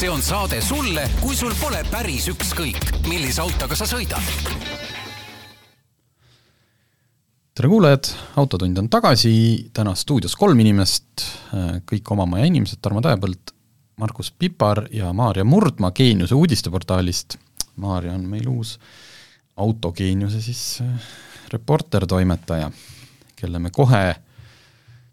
see on saade sulle, kui sul pole päris ükskõik, millise autoga sa sõidad. tere kuulajad, Autotund on tagasi, täna stuudios kolm inimest, kõik oma maja inimesed, Tarmo Tähepõld, Markus Pipar ja Maarja Murdma Geeniuse uudisteportaalist. Maarja on meil uus autogeeniuse siis äh, reporter-toimetaja, kelle me kohe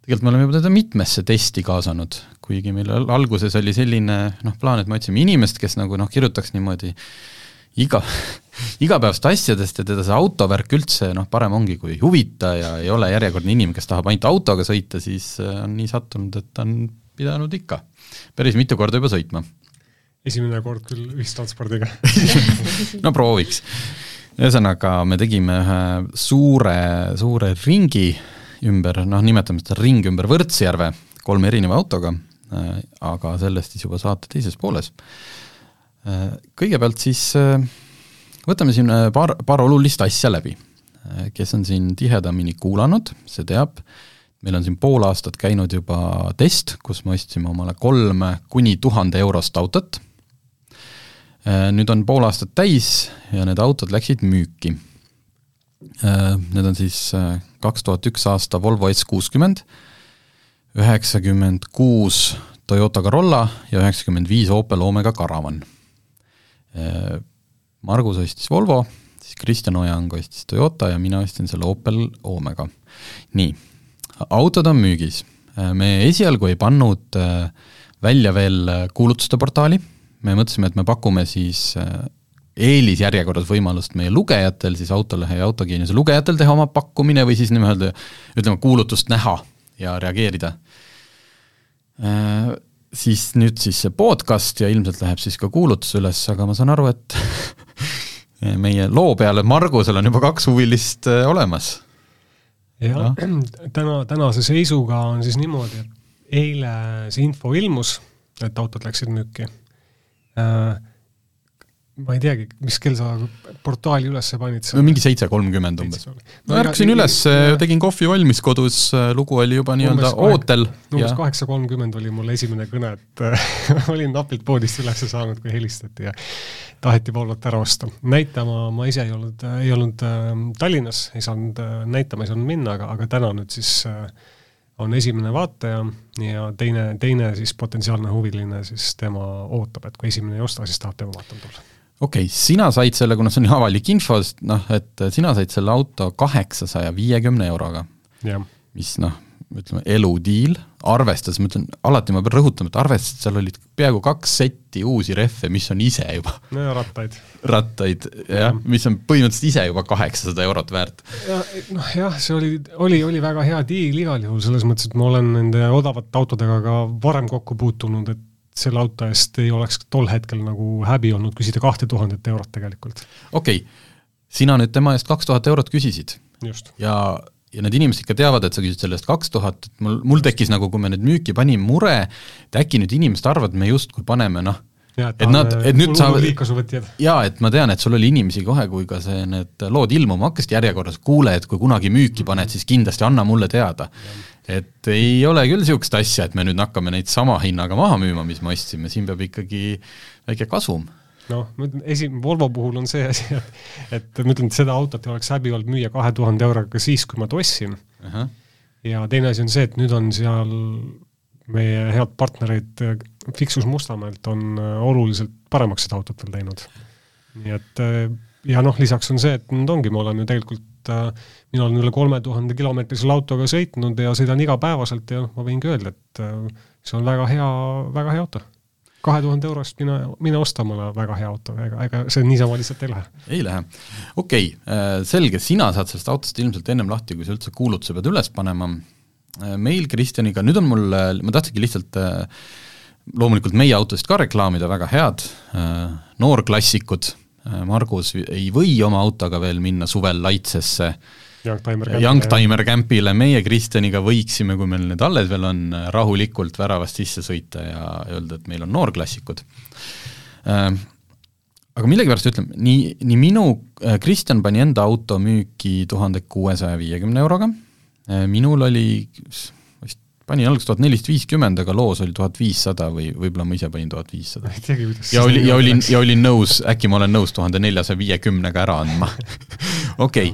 tegelikult me oleme juba teda mitmesse testi kaasanud, kuigi meil alguses oli selline noh, plaan, et me otsime inimest, kes nagu noh, kirjutaks niimoodi iga, igapäevast asjadest ja teda see autovärk üldse noh, parem ongi, kui ei huvita ja ei ole järjekordne inimene, kes tahab ainult autoga sõita, siis äh, on nii sattunud, et on pidanud ikka päris mitu korda juba sõitma. esimene kord küll ühistranspordiga no prooviks. ühesõnaga, me tegime ühe suure, suure ringi ümber, noh, nimetame seda ring ümber Võrtsjärve kolme erineva autoga, aga sellest siis juba saate teises pooles. Äh, kõigepealt siis äh, võtame siin paar, paar olulist asja läbi. kes on siin tihedamini kuulanud, see teab, meil on siin pool aastat käinud juba test, kus me ostsime omale kolm kuni tuhande eurost autot, nüüd on pool aastat täis ja need autod läksid müüki Äh, need on siis äh, kaks tuhat üks aasta Volvo S kuuskümmend, üheksakümmend kuus Toyota Corolla ja üheksakümmend viis Opel Omega Caravan. Äh, Margus ostis Volvo, siis Kristjan Ojang ostis Toyota ja mina ostsin selle Opel Omega. nii, autod on müügis. me esialgu ei pannud välja veel kuulutuste portaali, me mõtlesime, et me pakume siis eelisjärjekorras võimalust meie lugejatel, siis Autolehe ja Autogeeniuse lugejatel teha oma pakkumine või siis nii-öelda ütleme, kuulutust näha ja reageerida äh,. Siis nüüd siis see podcast ja ilmselt läheb siis ka kuulutus üles, aga ma saan aru, et meie loo peale Margusel on juba kaks huvilist äh, olemas. jah, täna, tänase seisuga on siis niimoodi, et eile see info ilmus, et autod läksid müüki äh, ma ei teagi, mis kell sa portaali üles panid? no mingi seitse kolmkümmend umbes. no ärkasin üles, tegin kohvi valmis kodus, lugu oli juba nii-öelda ootel. umbes kaheksa kolmkümmend oli mul esimene kõne, et olin napilt poodist üles saanud, kui helistati ja taheti Volvot ära osta. näitama ma ise ei olnud, ei olnud äh, Tallinnas, ei saanud äh, näitama, ei saanud minna, aga, aga täna nüüd siis äh, on esimene vaataja ja teine, teine siis potentsiaalne huviline, siis tema ootab, et kui esimene ei osta, siis tahab tema vaatama tulla okei okay,, sina said selle, kuna see on avalik info, sest noh, et sina said selle auto kaheksasaja viiekümne euroga. mis noh, ütleme eludiil, arvestades, ma ütlen, alati ma pean rõhutama, et arvestades, seal olid peaaegu kaks setti uusi rehve, mis on ise juba no ja rattaid. rattaid, jah ja., mis on põhimõtteliselt ise juba kaheksasada eurot väärt. noh jah, see oli, oli, oli väga hea diil igal juhul, selles mõttes, et ma olen nende odavate autodega ka varem kokku puutunud, et selle auto eest ei oleks tol hetkel nagu häbi olnud küsida kahte tuhandet eurot tegelikult. okei okay., sina nüüd tema eest kaks tuhat eurot küsisid. ja, ja need inimesed ikka teavad, et sa küsid selle eest kaks tuhat, et mul, mul tekkis nagu, kui me need müüki panime, mure, et äkki nüüd inimesed arvavad, me justkui paneme noh, Ja, et, et nad, et nüüd saavad, jaa, et ma tean, et sul oli inimesi kohe, kui ka see, need lood ilmuma hakkasid järjekorras, kuule, et kui kunagi müüki paned, siis kindlasti anna mulle teada et ei ole küll niisugust asja, et me nüüd hakkame neid sama hinnaga maha müüma, mis me ostsime, siin peab ikkagi väike kasum. noh, ma ütlen, esi-, Volvo puhul on see asi, et, et ma ütlen, et seda autot ei oleks häbi olnud müüa kahe tuhande euroga siis, kui ma ta ostsin uh. -huh. ja teine asi on see, et nüüd on seal meie head partnerid Fixus Mustamäelt on äh, oluliselt paremaks seda autot veel teinud. nii et äh, ja noh, lisaks on see, et nüüd ongi, ma olen ju tegelikult äh, mina olen üle kolme tuhande kilomeetri selle autoga sõitnud ja sõidan igapäevaselt ja ma võingi öelda, et äh, see on väga hea, väga hea auto. kahe tuhande euro eest mine, mine osta omale väga hea auto, ega, ega see niisama lihtsalt ei lähe. ei lähe. okei okay,, äh, selge, sina saad sellest autost ilmselt ennem lahti, kui sa üldse kuulutuse pead üles panema. Äh, meil Kristjaniga, nüüd on mul, ma tahtsingi lihtsalt loomulikult meie autosid ka reklaamida, väga head, noorklassikud, Margus ei või oma autoga veel minna suvel Laitsesse Youngtimer Campile, meie Kristjaniga võiksime, kui meil need alles veel on, rahulikult väravast sisse sõita ja öelda, et meil on noorklassikud. Äh, aga millegipärast ütleme, nii, nii minu, äh, Kristjan pani enda auto müüki tuhande kuuesaja viiekümne euroga, äh, minul oli panin alguses tuhat nelisada viiskümmend, aga loos oli tuhat viissada või võib-olla ma ise panin tuhat viissada. ja oli, ja olin, ja olin nõus, äkki ma olen nõus tuhande neljasaja viiekümnega ära andma. okei,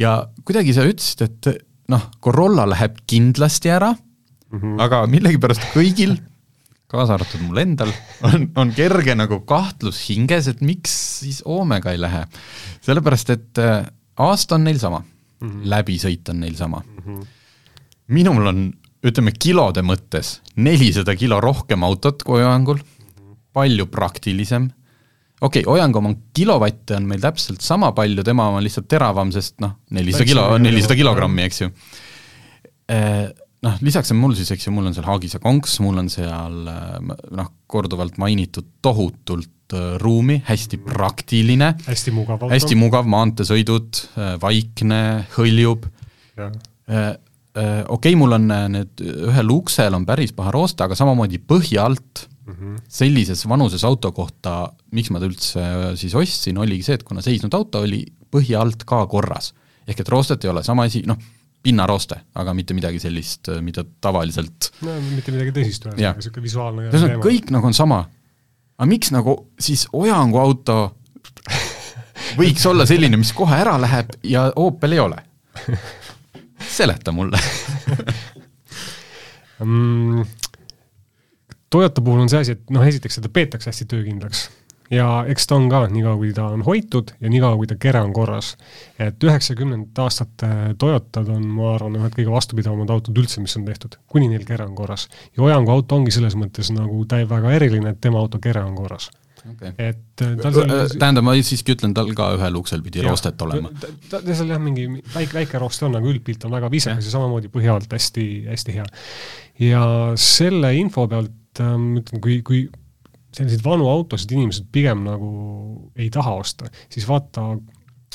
ja kuidagi sa ütlesid, et noh, Corolla läheb kindlasti ära mm, -hmm. aga millegipärast kõigil, kaasa arvatud mul endal, on, on kerge nagu kahtlus hinges, et miks siis Omega ei lähe. sellepärast, et äh, aasta on neil sama mm, -hmm. läbisõit on neil sama mm. -hmm. minul on, ütleme kilode mõttes, nelisada kilo rohkem autot kui Ojangul palju praktilisem. Okei okay,, Ojang oma kilovatte on meil täpselt sama palju, tema oma lihtsalt teravam, sest noh, nelisada kilo, nelisada kilogrammi, eks ju. Eh, noh, lisaks on mul siis, eks ju, mul on seal Haagise konks, mul on seal eh, noh, korduvalt mainitud tohutult eh, ruumi, hästi praktiline, hästi mugav auto, hästi mugav, maanteesõidud, vaikne, hõljub, okei okay,, mul on need, ühel uksel on päris paha rooste, aga samamoodi põhja alt mm -hmm. sellises vanuses auto kohta, miks ma ta üldse äh, siis ostsin, oligi see, et kuna seisnud auto oli põhja alt ka korras. ehk et roostet ei ole, sama asi, noh, pinnarooste, aga mitte midagi sellist, äh, mida tavaliselt no mitte midagi tõsist, niisugune visuaalne ühesõnaga kõik nagu on sama. aga miks nagu siis Ojangu auto võiks olla selline, mis kohe ära läheb ja Opel ei ole? seleta mulle mm, Toyota puhul on see asi, et noh, esiteks seda peetakse hästi töökindlaks ja eks ta on ka, niikaua kui ta on hoitud ja niikaua kui ta kere on korras. et üheksakümnendate aastate Toyotad on, ma arvan, ühed kõige vastupidavamad autod üldse, mis on tehtud, kuni neil kere on korras. ja Ojangu auto ongi selles mõttes nagu tä-, väga eriline, et tema auto kere on korras okay.. et äh, tal seal tähendab, ma siiski ütlen, tal ka ühel uksel pidi ja, roostet olema. ta, ta, seal jah, mingi väike, väike rooste on, aga üldpilt on väga viisakas ja samamoodi põhja alt hästi, hästi hea. ja selle info pealt ähm, ütlen, kui, kui selliseid vanu autosid inimesed pigem nagu ei taha osta, siis vaata,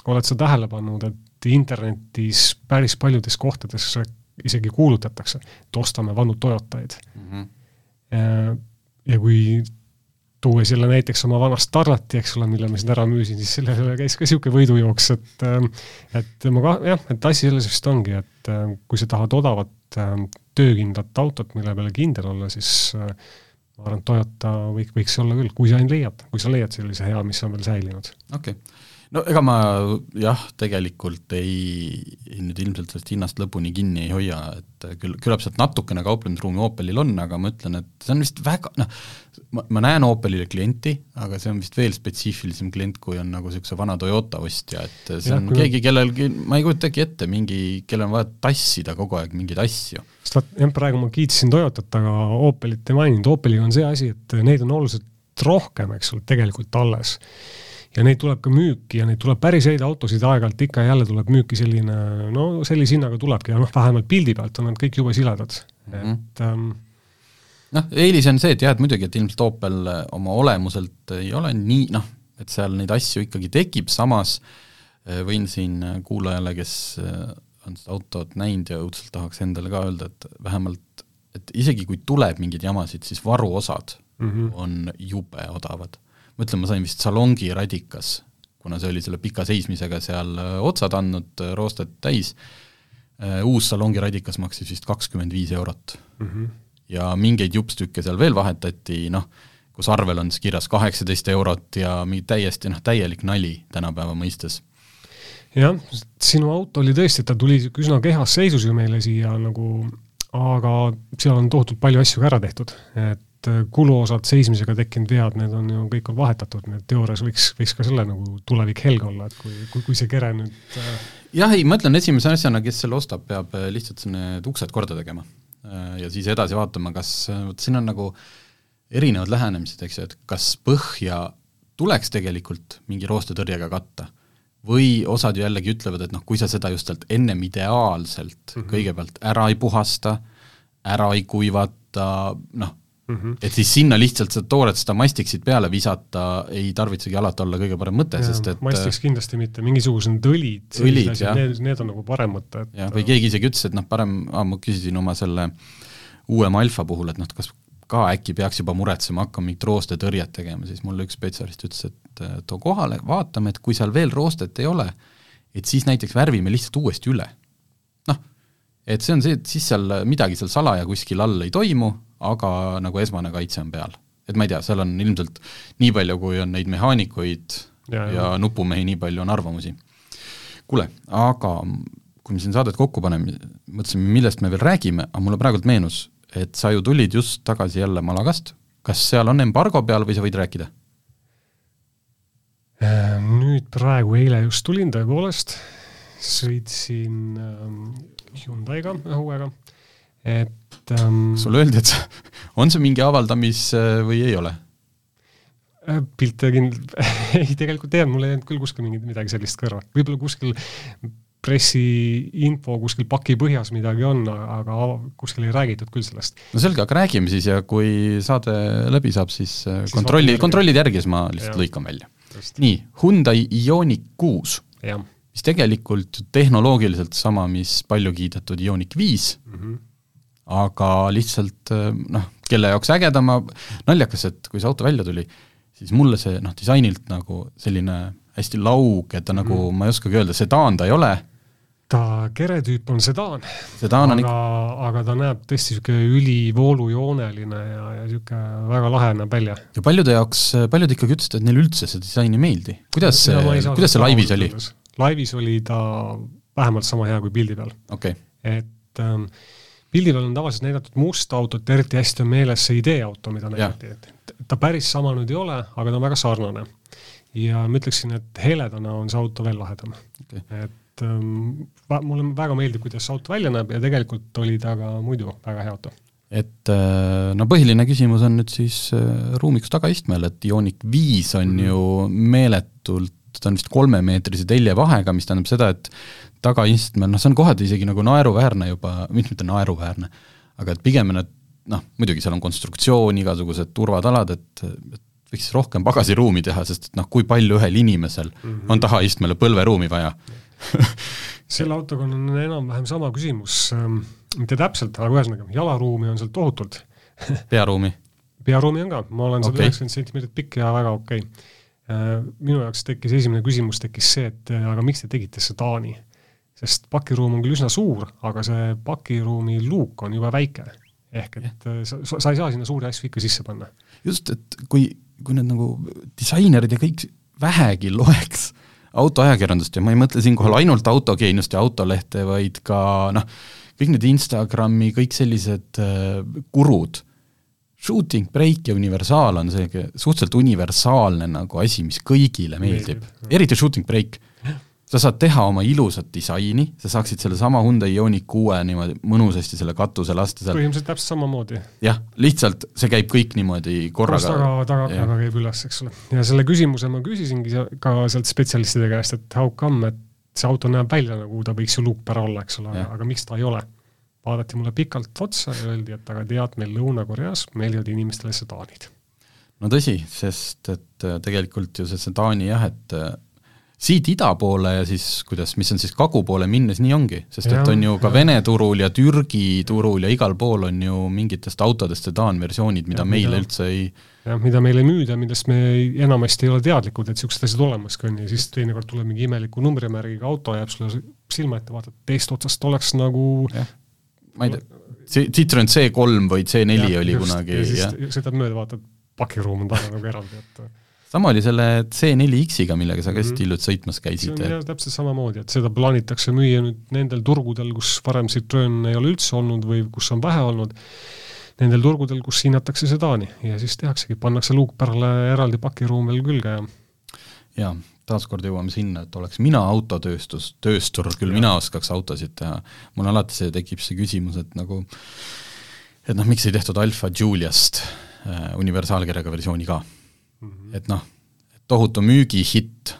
oled sa tähele pannud, et internetis päris paljudes kohtades isegi kuulutatakse, et ostame vanu Toyotaid mm. -hmm. Ja, ja kui tuues jälle näiteks oma vana Starlati, eks ole, mille ma siin ära müüsin, siis sellele käis ka niisugune võidujooks, et ähm, et ma ka, jah, et asi selles vist ongi, et ähm, kui sa tahad odavat töökindlat autot, mille peale kindel olla, siis äh, ma arvan, et Toyota võik-, võiks olla küll, kui sa ainult leiad, kui sa leiad sellise hea, mis on veel säilinud. okei okay no ega ma jah, tegelikult ei, nüüd ilmselt sellest hinnast lõpuni kinni ei hoia, et küll, küllap sealt natukene kauplemisruumi Opelil on, aga ma ütlen, et see on vist väga noh, ma, ma näen Opelile klienti, aga see on vist veel spetsiifilisem klient, kui on nagu niisuguse vana Toyota ostja, et see ja, on kui... keegi, kellel, ma ei kujutagi ette, mingi, kellel on vaja tassida kogu aeg mingeid asju. sest vaat jah, praegu ma kiitsin Toyotat, aga Opelit ei maininud, Opeliga on see asi, et neid on oluliselt rohkem, eks ole, tegelikult alles ja neid tuleb ka müüki ja neid tuleb päris häid autosid aeg-ajalt ikka ja jälle tuleb müüki selline, no sellise hinnaga tulebki ja noh, vähemalt pildi pealt on nad kõik jube siledad mm, -hmm. et ähm, noh, eelis on see, et jah, et muidugi, et ilmselt Opel oma olemuselt ei ole nii noh, et seal neid asju ikkagi tekib, samas äh, võin siin kuulajale, kes äh, on seda autot näinud ja õudselt tahaks endale ka öelda, et vähemalt, et isegi kui tuleb mingeid jamasid, siis varuosad mm -hmm. on jube odavad ma ütlen, ma sain vist salongi radikas, kuna see oli selle pika seismisega seal äh, otsad andnud, äh, roostet täis, äh, uus salongi radikas maksis vist kakskümmend viis eurot mm. -hmm. ja mingeid jupstükke seal veel vahetati, noh, kus arvel on siis kirjas kaheksateist eurot ja mingi täiesti noh, täielik nali tänapäeva mõistes jah, sinu auto oli tõesti, ta tuli üsna kehvas seisus ju meile siia nagu, aga seal on tohutult palju asju ka ära tehtud, et kuluosad seismisega tekkinud vead, need on ju kõik on vahetatud, nii et teoorias võiks, võiks ka selle nagu tulevik helge olla, et kui, kui, kui see kere nüüd äh... jah, ei, ma ütlen esimese asjana, kes selle ostab, peab äh, lihtsalt need uksed korda tegema. Äh, ja siis edasi vaatama, kas, vot siin on nagu erinevad lähenemised, eks ju, et kas põhja tuleks tegelikult mingi roostetõrjega katta või osad ju jällegi ütlevad, et noh, kui sa seda just sealt ennem ideaalselt mm -hmm. kõigepealt ära ei puhasta, ära ei kuivata, noh, Mm -hmm. et siis sinna lihtsalt seda tooret, seda mastiksit peale visata ei tarvitsegi alati olla kõige parem mõte, sest et mastiks kindlasti mitte, mingisugused õlid, õlid, need, need on nagu parem mõte, et jah, või keegi isegi ütles, et noh, parem, ma küsisin oma selle uuema Alfa puhul, et noh, kas ka äkki peaks juba muretsema, hakkama mingit roostetõrjet tegema, siis mulle üks spetsialist ütles, et too kohale, vaatame, et kui seal veel roostet ei ole, et siis näiteks värvime lihtsalt uuesti üle. noh, et see on see, et siis seal midagi seal salaja kuskil all ei toimu, aga nagu esmane kaitse on peal. et ma ei tea, seal on ilmselt nii palju, kui on neid mehaanikuid ja, ja, nupumehi, nii palju on arvamusi. kuule, aga kui me siin saadet kokku paneme, mõtlesime, millest me veel räägime, aga mulle praegult meenus, et sa ju tulid just tagasi jälle Malagast, kas seal on embargo peal või sa võid rääkida? Äh, nüüd praegu, eile just tulin tõepoolest, sõitsin ähm, Hyundai'ga ühe uuega, et ähm, sulle öeldi, et on see mingi avaldamis- või ei ole? Äh, pilte kind-, ei tegelikult ei olnud, mul ei jäänud küll kuskil mingit midagi sellist kõrva, võib-olla kuskil pressiinfo kuskil paki põhjas midagi on, aga kuskil ei räägitud küll sellest. no selge, aga räägime siis ja kui saade läbi saab, siis, äh, siis kontrolli, kontrollid järgi, siis ma lihtsalt ja. lõikan välja. nii, Hyundai Ioniq kuus, mis tegelikult tehnoloogiliselt sama, mis palju kiidetud Ioniq viis mm, -hmm. Aga lihtsalt äh, noh, kelle jaoks ägedama, naljakas, et kui see auto välja tuli, siis mulle see noh, disainilt nagu selline hästi laug, et ta mm nagu, ma ei oskagi öelda, sedaan ta ei ole ta keretüüp on sedaan, sedaan aga, aga ta näeb tõesti niisugune ülivoolujooneline ja, ja niisugune väga lahe näeb välja. ja paljude jaoks, paljud ikkagi ütlesid, et neile üldse see disain ei meeldi. kuidas see, kuidas see laivis oli? laivis oli ta vähemalt sama hea kui pildi peal okay.. et ähm, pildi peal on tavaliselt näidatud musta autot, eriti hästi on meeles see ideeauto, mida näidati, et ta päris sama nüüd ei ole, aga ta on väga sarnane. ja ma ütleksin, et heledana on see auto veel lahedam okay.. et ähm, mulle väga meeldib, kuidas see auto välja näeb ja tegelikult oli ta ka muidu väga hea auto. et äh, no põhiline küsimus on nüüd siis äh, ruumikus tagaistmel, et Ioniq viis on -hmm. ju meeletult, ta on vist kolmemeetrise teljevahega, mis tähendab seda, et tagaistmel, noh, see on kohati isegi nagu naeruväärne juba, mitte naeruväärne, aga et pigem need noh, muidugi seal on konstruktsioon, igasugused turvatalad, et, et võiks rohkem pagasiruumi teha, sest et noh, kui palju ühel inimesel mm -hmm. on tahaistmele põlveruumi vaja selle autoga on enam-vähem sama küsimus, ähm, mitte täpselt, aga ühesõnaga, jalaruumi on seal tohutult pearuumi? pearuumi on ka, ma olen sada üheksakümmend okay. sentimeetrit pikk ja väga okei okay.. Äh, minu jaoks tekkis esimene küsimus, tekkis see, et äh, aga miks te tegite sedaani? Sest pakiruum on küll üsna suur, aga see pakiruumi luuk on jube väike. ehk et yeah. sa, sa ei saa sinna suuri asju ikka sisse panna. just, et kui, kui need nagu disainerid ja kõik vähegi loeks autoajakirjandust ja ma ei mõtle siinkohal ainult autogeeniust ja autolehte, vaid ka noh, kõik need Instagrami, kõik sellised äh, gurud, shooting, break ja universaal on see suhteliselt universaalne nagu asi, mis kõigile meeldib, eriti shooting break sa saad teha oma ilusat disaini, sa saaksid sellesama Hyundai Ioniq kuue niimoodi mõnusasti selle katuse lasta seal põhimõtteliselt täpselt samamoodi. jah, lihtsalt see käib kõik niimoodi korraga. taga, tagaaknaga käib üles, eks ole. ja selle küsimuse ma küsisingi ka sealt spetsialistide käest, et how come, et see auto näeb välja nagu ta võiks ju luup ära olla, eks ole, aga miks ta ei ole? vaadati mulle pikalt otsa ja öeldi, et aga tead, meil Lõuna-Koreas meeldivad inimestele sedaanid. no tõsi, sest et tegelikult ju see sedaani jah, et siit ida poole ja siis kuidas, mis on siis kagu poole minnes, nii ongi, sest ja, et on ju ka ja. Vene turul ja Türgi turul ja igal pool on ju mingitest autodest sedaanversioonid, mida ja, meile mida, üldse ei jah, mida meile ei müüda, millest me enamasti ei ole teadlikud, et niisugused asjad olemaski on ja siis teinekord tuleb mingi imeliku numbrimärgiga auto, jääb sulle silma ette, vaatad, teist otsast oleks nagu jah, ma ei tea, Citroen C3 või C4 ja, oli just, kunagi, jah. sõidad mööda, vaatad, pakiruum on taga nagu eraldi, et sama oli selle C4X-iga, millega sa ka hästi mm -hmm. hiljuti sõitmas käisid. see on jah, täpselt samamoodi, et seda plaanitakse müüa nüüd nendel turgudel, kus varem Citroen ei ole üldse olnud või kus on vähe olnud, nendel turgudel, kus hinnatakse sedaani ja siis tehaksegi, pannakse luukpärale eraldi pakiruum veel külge ja jaa, taaskord jõuame sinna, et oleks mina autotööstus, tööstur, küll ja. mina oskaks autosid teha, mul alati see tekib see küsimus, et nagu et noh, miks ei tehtud Alfa Juliast äh, universaalkirjaga versiooni ka mm. -hmm. et noh, tohutu müügihitt,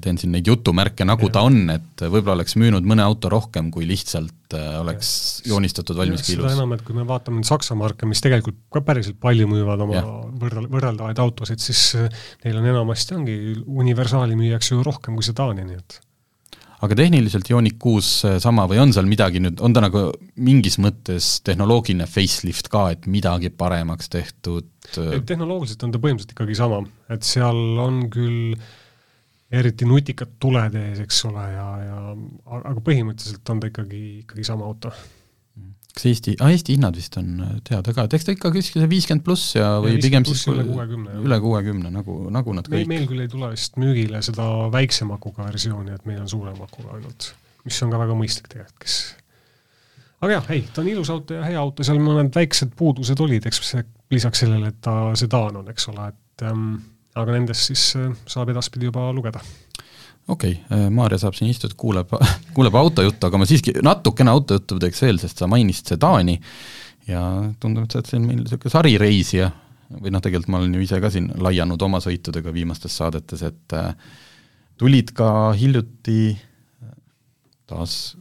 teen siin neid jutumärke, nagu ja. ta on, et võib-olla oleks müünud mõne auto rohkem, kui lihtsalt äh, oleks ja. joonistatud valmis kiilus. seda enam, et kui me vaatame nüüd Saksa marke, mis tegelikult ka päriselt palju müüvad oma võrdel-, võrreldavaid autosid, siis äh, neil on enamasti ongi, universaali müüakse ju rohkem kui sedaani, nii et aga tehniliselt Ioniq kuus sama või on seal midagi nüüd, on ta nagu mingis mõttes tehnoloogiline facelift ka, et midagi paremaks tehtud? tehnoloogiliselt on ta põhimõtteliselt ikkagi sama, et seal on küll eriti nutikad tuled ees, eks ole, ja, ja aga põhimõtteliselt on ta ikkagi, ikkagi sama auto. Kas Eesti, aa Eesti hinnad vist on teada ka, et eks ta ikka kuskil see viiskümmend pluss ja või ja pigem siis üle kuuekümne, üle kuuekümne, nagu, nagu nad kõik. meil küll ei tule vist müügile seda väiksema akuga versiooni, et meil on suurema akuga ainult, mis on ka väga mõistlik tegelikult, kes aga jah, ei, ta on ilus auto ja hea auto, seal mõned väiksed puudused olid, eks lisaks sellele, et ta sedaan on, eks ole, et ähm, aga nendest siis äh, saab edaspidi juba lugeda okei okay,, äh, Maarja saab siin istuda, kuuleb, kuuleb autojuttu, aga ma siiski natukene autojuttu teeks veel, sest sa mainisid sedaani ja tundub, et sa oled siin meil niisugune sarireisija. Või noh, tegelikult ma olen ju ise ka siin laianud oma sõitudega viimastes saadetes, et äh, tulid ka hiljuti taas,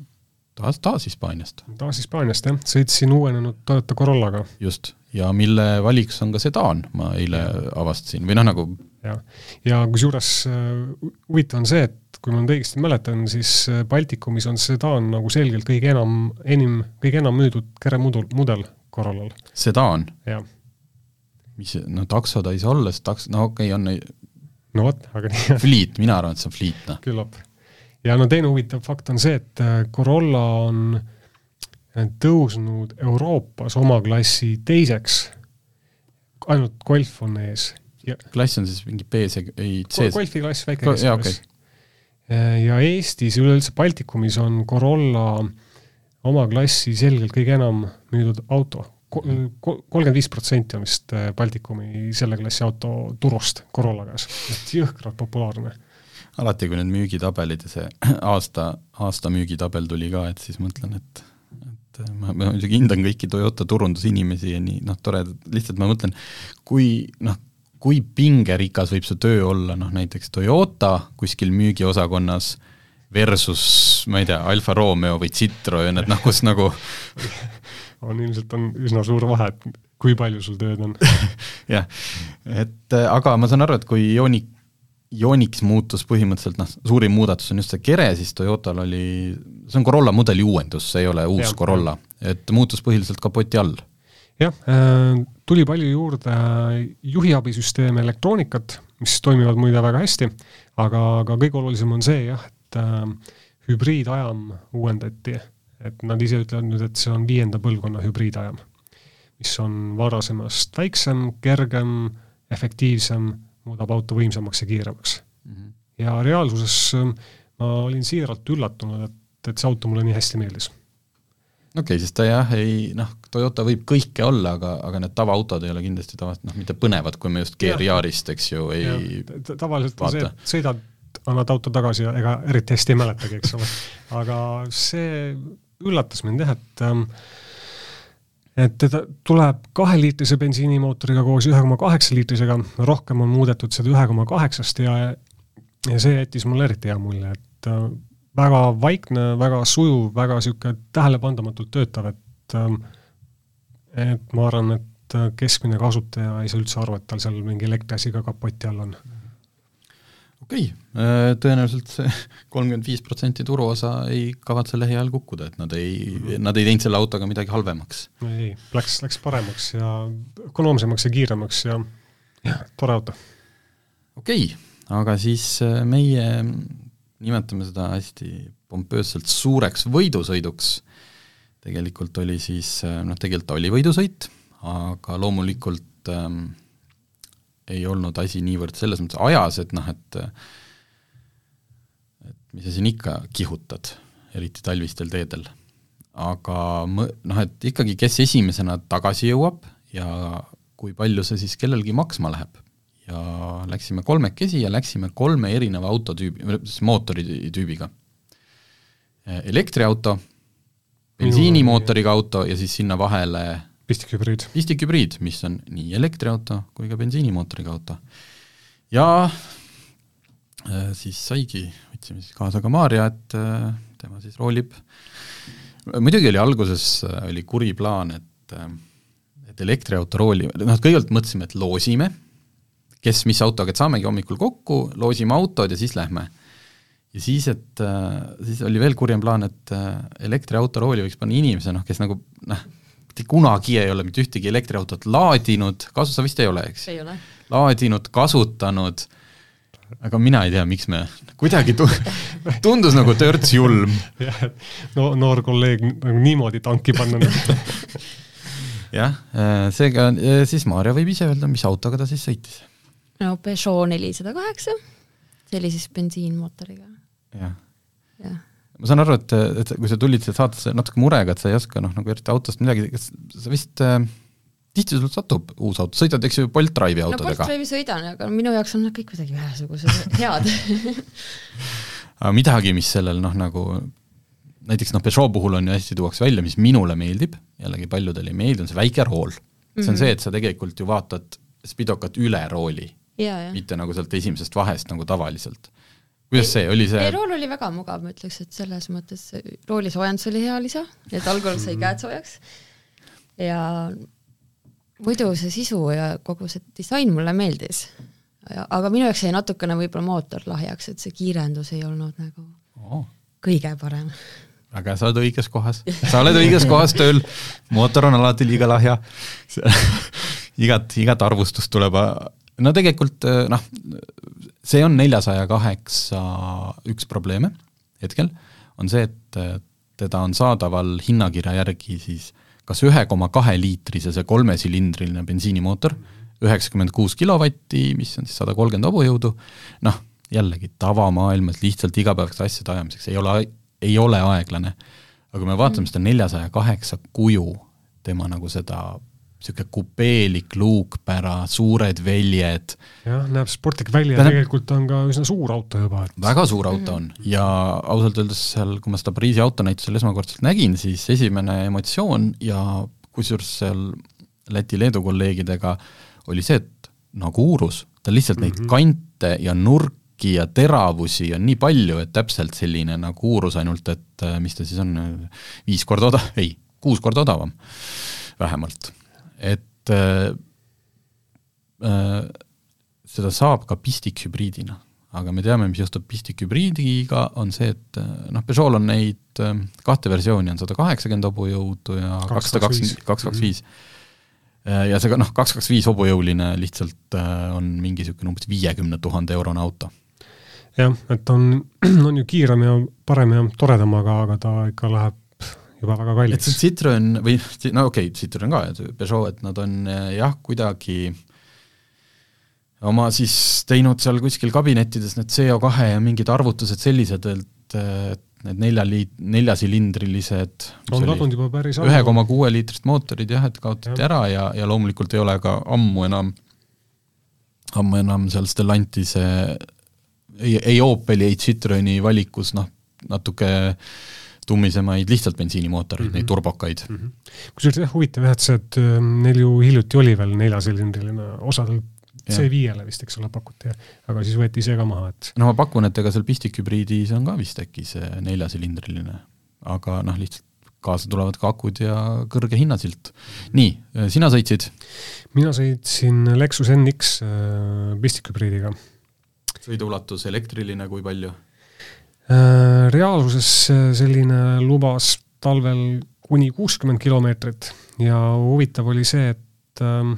taas, taas Hispaaniast. taas Hispaaniast, jah, sõitsin uuenenud Toyota Corollaga. just, ja mille valiks on ka sedaan, ma eile avastasin, või noh, nagu jah, ja kusjuures äh, huvitav on see, et kui ma nüüd õigesti mäletan, siis äh, Baltikumis on sedaan nagu selgelt kõige enam, enim, kõige enam müüdud keremudel, mudel Corollal. sedaan? jah. mis, no takso ta ei saa olla, sest taks-, no okei okay,, on no vot, aga nii Fleet, mina arvan, et see on Fleet, noh. küllap. ja no teine huvitav fakt on see, et äh, Corolla on tõusnud Euroopas oma klassi teiseks, ainult Golf on ees klass on siis mingi B-s ja ei C-s? golfi klass, väike keskklass. ja Eestis, üleüldse Baltikumis on Corolla oma klassi selgelt kõige enam müüdud auto. kolmkümmend viis protsenti on vist äh, Baltikumi selle klassi auto turust Corolla käes, et jõhkralt populaarne. alati, kui need müügitabelid ja see aasta, aasta müügitabel tuli ka, et siis mõtlen, et et ma, ma muidugi hindan kõiki Toyota turundusinimesi ja nii, noh, tore, lihtsalt ma mõtlen, kui noh, kui pingerikas võib see töö olla, noh näiteks Toyota kuskil müügiosakonnas versus ma ei tea, Alfa Romeo või Citroen, et noh, kus nagu on ilmselt on üsna suur vahe, et kui palju sul tööd on. Jah, et aga ma saan aru, et kui Ioniq, Ioniq muutus põhimõtteliselt noh, suurim muudatus on just see kere, siis Toyotal oli, see on Corolla mudeli uuendus, see ei ole uus ja, Corolla, et muutus põhiliselt kapoti all jah, äh, tuli palju juurde juhiabisüsteeme, elektroonikat, mis toimivad muide väga hästi, aga, aga kõige olulisem on see jah, et äh, hübriidajam uuendati, et nad ise ütlevad nüüd, et see on viienda põlvkonna hübriidajam, mis on varasemast väiksem, kergem, efektiivsem, muudab auto võimsamaks ja kiiremaks mm. -hmm. ja reaalsuses äh, ma olin siiralt üllatunud, et, et see auto mulle nii hästi meeldis okei okay,, sest ta jah, ei noh, Toyota võib kõike olla, aga, aga need tavaautod ei ole kindlasti tavaliselt noh, mitte põnevad, kui me just GR-Yarist, eks ju, ei tavaliselt on see, et sõidad, annad auto tagasi ja ega eriti hästi ei mäletagi, eks ole. aga see üllatas mind jah, et ähm, et teda tuleb kaheliitrise bensiinimootoriga koos ühe koma kaheksa liitrisega, rohkem on muudetud seda ühe koma kaheksast ja ja see jättis mulle eriti hea mulje, et äh, väga vaikne, väga sujuv, väga niisugune tähelepandamatult töötav, et ähm, et ma arvan, et keskmine kasutaja ei saa üldse aru, et tal seal mingi elektriasi ka kapoti all on. okei okay., äh, tõenäoliselt see kolmkümmend viis protsenti turuosa ei kavatse lähiajal kukkuda, et nad ei, nad ei teinud selle autoga midagi halvemaks. ei, läks, läks paremaks ja ökonoomsemaks ja kiiremaks ja jah, tore auto. okei okay,, aga siis äh, meie nimetame seda hästi pompöösselt suureks võidusõiduks, tegelikult oli siis, noh tegelikult ta oli võidusõit, aga loomulikult ähm, ei olnud asi niivõrd selles mõttes ajas, et noh, et et mis sa siin ikka kihutad, eriti talvistel teedel. aga noh, et ikkagi, kes esimesena tagasi jõuab ja kui palju see siis kellelgi maksma läheb ja läksime kolmekesi ja läksime kolme erineva autotüübi, siis mootoritüübiga. elektriauto, bensiinimootoriga auto ja siis sinna vahele pistikhübriid. pistikhübriid, mis on nii elektriauto kui ka bensiinimootoriga auto. ja äh, siis saigi, võtsime siis kaasa ka Maarja, et äh, tema siis roolib, muidugi oli alguses, äh, oli kuri plaan, et et elektriauto rooli, noh kõigepealt mõtlesime, et loosime kes mis autoga, et saamegi hommikul kokku, loosime autod ja siis lähme. Ja siis, et äh, siis oli veel kurjem plaan, et äh, elektriauto rooli võiks panna inimese, noh, kes nagu noh, kunagi ei ole mitte ühtegi elektriautot laadinud, kasu sa vist ei ole, eks? ei ole. laadinud, kasutanud aga mina ei tea, miks me, kuidagi tu-, tundus nagu törts julm. jah, et no noor kolleeg nagu niimoodi tanki panna jah, äh, seega siis Maarja võib ise öelda, mis autoga ta siis sõitis. no Peugeot nelisada kaheksa, see oli siis bensiinmootoriga. Jah jah. ma saan aru, et, et kui sa tulid siia saatesse natuke murega, et sa ei oska noh, nagu eriti autost midagi, kas sa vist äh, tihti sul satub uus auto, sõidad eks ju Bolt Drive'i autodega? no Bolt Drive'i sõidan, aga minu jaoks on nad kõik kuidagi ühesugused head aga midagi, mis sellel noh, nagu näiteks noh, Peugeot puhul on ju hästi tuuakse välja, mis minule meeldib, jällegi paljudele ei meeldi, on see väike rool. see on mm -hmm. see, et sa tegelikult ju vaatad spidokat üle rooli, mitte nagu sealt esimesest vahest nagu tavaliselt. Kuidas see, oli see? Ei, rool oli väga mugav, ma ütleks, et selles mõttes roolisoojendus oli hea lisa, et algul sai käed soojaks. Ja muidu see sisu ja kogu see disain mulle meeldis. aga minu jaoks jäi natukene võib-olla mootor lahjaks, et see kiirendus ei olnud nagu oh. kõige parem. Aga sa oled õiges kohas, sa oled õiges kohas tööl, mootor on alati liiga lahja. Igat, igat arvustust tuleb, no tegelikult noh, see on neljasaja kaheksa üks probleeme hetkel, on see, et teda on saadaval hinnakirja järgi siis kas ühe koma kahe liitrise see kolmesilindriline bensiinimootor, üheksakümmend kuus kilovatti, mis on siis sada kolmkümmend hobujõudu, noh, jällegi tavamaailmas lihtsalt igapäevaste asjade ajamiseks ei ole ei ole aeglane. aga kui me vaatame seda neljasaja kaheksa kuju, tema nagu seda niisugune kupeelik luukpära, suured väljed. jah, näeb sportlik välja ja tegelikult on ka üsna suur auto juba et.... väga suur auto on ja ausalt öeldes seal, kui ma seda Pariisi autonäitusel esmakordselt nägin, siis esimene emotsioon ja kusjuures seal Läti-Leedu kolleegidega oli see, et nagu uurus, ta lihtsalt mm -hmm. neid mhm. kante ja nurki ja teravusi on nii palju, et täpselt selline nagu uurus ainult, et äh, mis ta siis on, viis korda odav, ei, kuus korda odavam vähemalt. Et äh, äh, seda saab ka pistikhübriidina, aga me teame, mis juhtub pistikhübriidiga, on see, et äh, noh, Peugeot'l on neid äh, kahte versiooni, on sada kaheksakümmend hobujõudu ja kakssada kakskümmend, kaks, kaks, viis. Ja see noh, kaks, kaks, viis hobujõuline lihtsalt on mingi niisugune umbes viiekümne tuhande eurone auto. Jah, et on, on ju kiirem ja parem ja toredam, aga, aga ta ikka läheb juba väga kalliks. et see Citroen või no okei okay,, Citroen ka, Peugeot, et nad on eh, jah, kuidagi oma siis teinud seal kuskil kabinettides need CO2 ja mingid arvutused sellised, et, et need nelja liit-, neljasilindrilised on kadunud juba päris ühe koma kuue liitrist mootorid jah, et kaotati ja. ära ja, ja loomulikult ei ole ka ammu enam, ammu enam seal Stellantise ei, ei Opeli, ei Citroeni valikus noh, natuke tummisemaid lihtsalt bensiinimootoreid mm, -hmm. neid turbokaid mm -hmm.. kusjuures jah, huvitav jah, et see, et ähm, neil ju hiljuti oli veel neljasilindriline, osadel C5-le vist, eks ole, pakuti, aga siis võeti see ka maha, et no ma pakun, et ega seal pistikhübriidis on ka vist äkki see neljasilindriline, aga noh, lihtsalt kaasa tulevad ka akud ja kõrge hinnasilt. nii, sina sõitsid? mina sõitsin Lexus NX äh, pistikhübriidiga sõiduulatus elektriline, kui palju? Äh, reaalsuses selline lubas talvel kuni kuuskümmend kilomeetrit ja huvitav oli see, et ähm,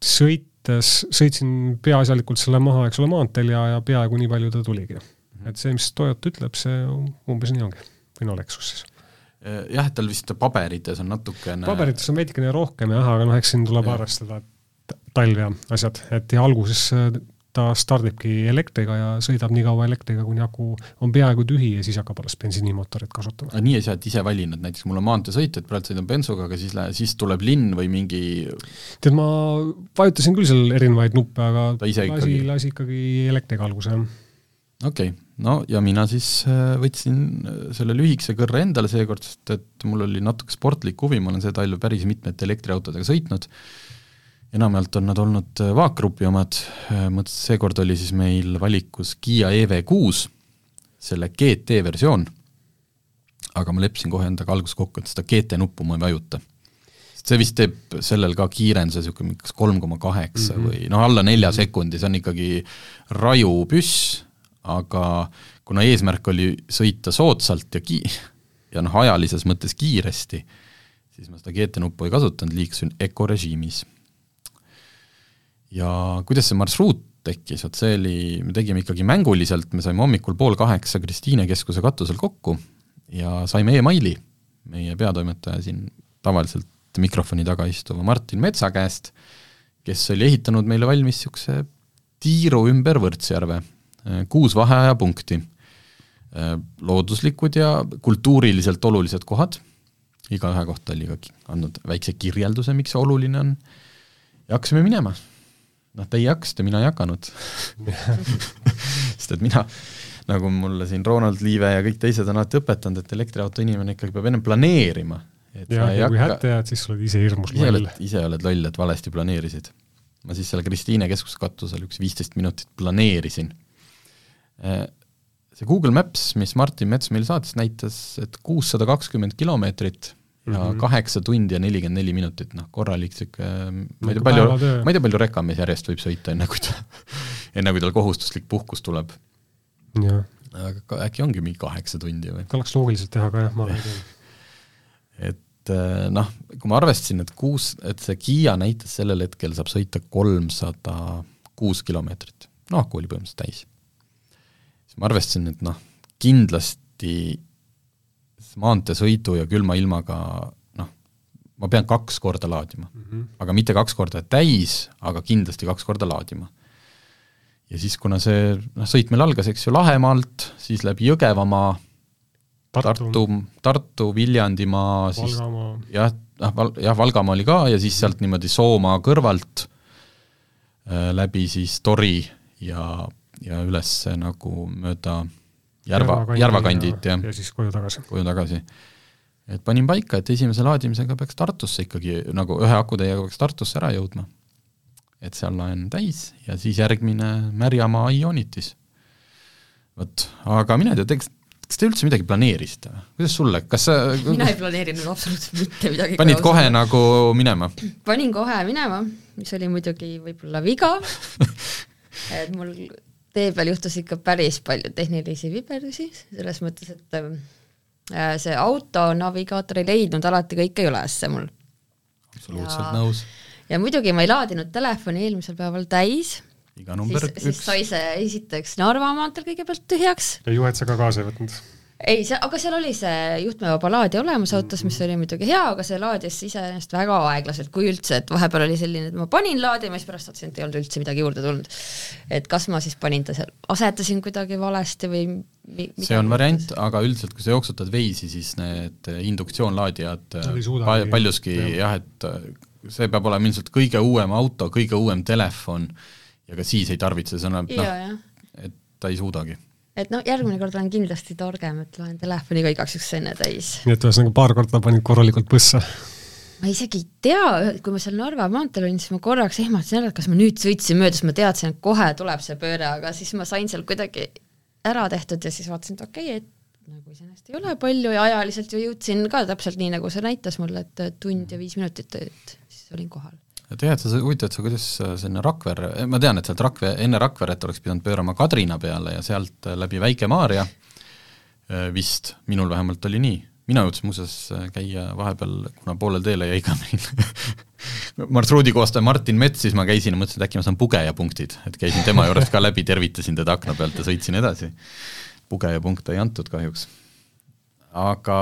sõites, sõitsin peaasjalikult selle maha, eks ole, maanteel ja, ja peaaegu nii palju ta tuligi. Mhm. et see, mis Toyota ütleb, see umbes nii ongi, või no Lexus siis äh, jah, et tal vist paberites on natukene paberites on veidikene rohkem jah, aga noh, eks siin tuleb ja. arvestada, et talv ja asjad, et ja alguses ta stardibki elektriga ja sõidab nii kaua elektriga, kuni aku on peaaegu tühi ja siis hakkab alles bensiinimootorit kasutama. aga nii ei saa, et ise valin, et näiteks mul on maanteesõit, et praegu sõidan bensuga, aga siis lähe-, siis tuleb linn või mingi tead, ma vajutasin küll seal erinevaid nuppe, aga lasi, ikkagi... lasi ikkagi elektriga alguse, jah. okei okay., no ja mina siis äh, võtsin äh, selle lühikese kõrre endale seekord, sest et mul oli natuke sportlik huvi, ma olen see talv päris mitmete elektriautodega sõitnud, enamjaolt on nad olnud äh, vaakgrupi omad, äh, mõttes seekord oli siis meil valikus Kiia EV6, selle GT versioon, aga ma leppisin kohe endaga alguses kokku, et seda GT nuppu ma ei vajuta. see vist teeb sellel ka kiirenduse niisugune kas kolm koma kaheksa mhm. või noh, alla nelja sekundi, see on ikkagi raju püss, aga kuna eesmärk oli sõita soodsalt ja ki-, ja noh, ajalises mõttes kiiresti, siis ma seda GT nuppu ei kasutanud, liikusin ökorežiimis ja kuidas see marsruut tekkis, vot see oli, me tegime ikkagi mänguliselt, me saime hommikul pool kaheksa Kristiine keskuse katusel kokku ja saime emaili. Meie peatoimetaja siin tavaliselt mikrofoni taga istuva Martin Metsa käest, kes oli ehitanud meile valmis niisuguse tiiru ümber Võrtsjärve, kuus vaheajapunkti, looduslikud ja kultuuriliselt olulised kohad, igaühe kohta oli ka andnud väikse kirjelduse, miks see oluline on, ja hakkasime minema. Noh, teie hakkasite, mina ei hakanud sest et mina, nagu mulle siin Ronald Liive ja kõik teised on alati õpetanud, et elektriauto inimene ikkagi peab ennem planeerima ja, ja kui hätta jääd, siis sa oled ise hirmus loll. ise oled loll, et valesti planeerisid. ma siis seal Kristiine keskuskatusel üks viisteist minutit planeerisin. Äh, see Google Maps, mis Martin Mets meile saatis, näitas, et kuussada kakskümmend kilomeetrit ja kaheksa mm -hmm. tundi ja nelikümmend neli minutit, noh korralik niisugune, ma ei tea, palju, ma ei tea, palju rekamees järjest võib sõita, enne kui ta, enne kui tal kohustuslik puhkus tuleb. aga äkki ongi mingi kaheksa tundi või? oleks loogiliselt teha ka jah, ma tea et äh, noh, kui ma arvestasin, et kuus, et see Kiia näitas sellel hetkel saab sõita kolmsada kuus kilomeetrit, noh, aku oli põhimõtteliselt täis. siis ma arvestasin, et noh, kindlasti maanteesõidu ja külma ilmaga noh, ma pean kaks korda laadima mm. -hmm. aga mitte kaks korda täis, aga kindlasti kaks korda laadima. ja siis, kuna see noh, sõit meil algas, eks ju, Lahemaalt, siis läbi Jõgevamaa Tartu, Tartu, Tartu, Viljandimaa, siis jah, noh, Val-, jah, Valgamaa oli ka ja siis sealt niimoodi Soomaa kõrvalt äh, läbi siis Tori ja, ja üles nagu mööda Järva, Järvakandit ja, ja, ja siis koju tagasi. koju tagasi. et panin paika, et esimese laadimisega peaks Tartusse ikkagi, nagu ühe akutäiega peaks Tartusse ära jõudma. et seal laen täis ja siis järgmine Märjamaa Ionitis. vot, aga mine tea, tegelikult kas te üldse midagi planeerisite või? kuidas sulle, kas sa mina ei planeerinud absoluutselt mitte midagi. panid kohe nagu minema? panin kohe minema, mis oli muidugi võib-olla viga et mul tee peal juhtus ikka päris palju tehnilisi viberusi, selles mõttes, et äh, see autonavigaator ei leidnud alati kõike ülesse mul. absoluutselt ja, nõus. ja muidugi ma ei laadinud telefoni eelmisel päeval täis iga number siis, üks. siis sai see esiteks Narva maanteel kõigepealt tühjaks. ja juhet sa ka kaasa ei võtnud? Ei, see, aga seal oli see juhtmevaba laadija olemas autos, mis oli muidugi hea, aga see laadis iseenesest väga aeglaselt, kui üldse, et vahepeal oli selline, et ma panin laadima, siis pärast vaatasin, et ei olnud üldse midagi juurde tulnud. et kas ma siis panin ta seal, asetasin kuidagi valesti või mi, see on variant, aga üldiselt, kui sa jooksutad veisi, siis need induktsioonlaadijad pal paljuski jah ja, et see peab olema ilmselt kõige uuem auto, kõige uuem telefon ja ka siis ei tarvitse, see on noh, et ta ei suudagi. Et noh, järgmine kord olen kindlasti targem, et loen telefoni ka igaks juhuks enne täis. nii et ühesõnaga paar korda panid korralikult põssa? ma isegi ei tea, kui ma seal Narva maanteel olin, siis ma korraks ehmatasin ära, et kas ma nüüd sõitsin mööda, sest ma teadsin, et kohe tuleb see pööre, aga siis ma sain seal kuidagi ära tehtud ja siis vaatasin, et okei okay,, et nagu iseenesest ei ole palju ja ajaliselt ju jõudsin ka täpselt nii, nagu see näitas mulle, et tund ja viis minutit, et siis olin kohal tead, sa, huvitav, et sa, kuidas sinna Rakverre, ma tean, et sealt Rakve-, enne Rakveret oleks pidanud pöörama Kadrina peale ja sealt läbi Väike-Maarja äh, vist, minul vähemalt oli nii. mina jõudsin muuseas äh, käia vahepeal, kuna poolel teele jäi ka meil marsruudi koostaja Martin Mets, siis ma käisin ja mõtlesin, et äkki ma saan pugejapunktid, et käisin tema juures ka läbi, tervitasin teda akna pealt ja sõitsin edasi. pugejapunkte ei antud kahjuks. aga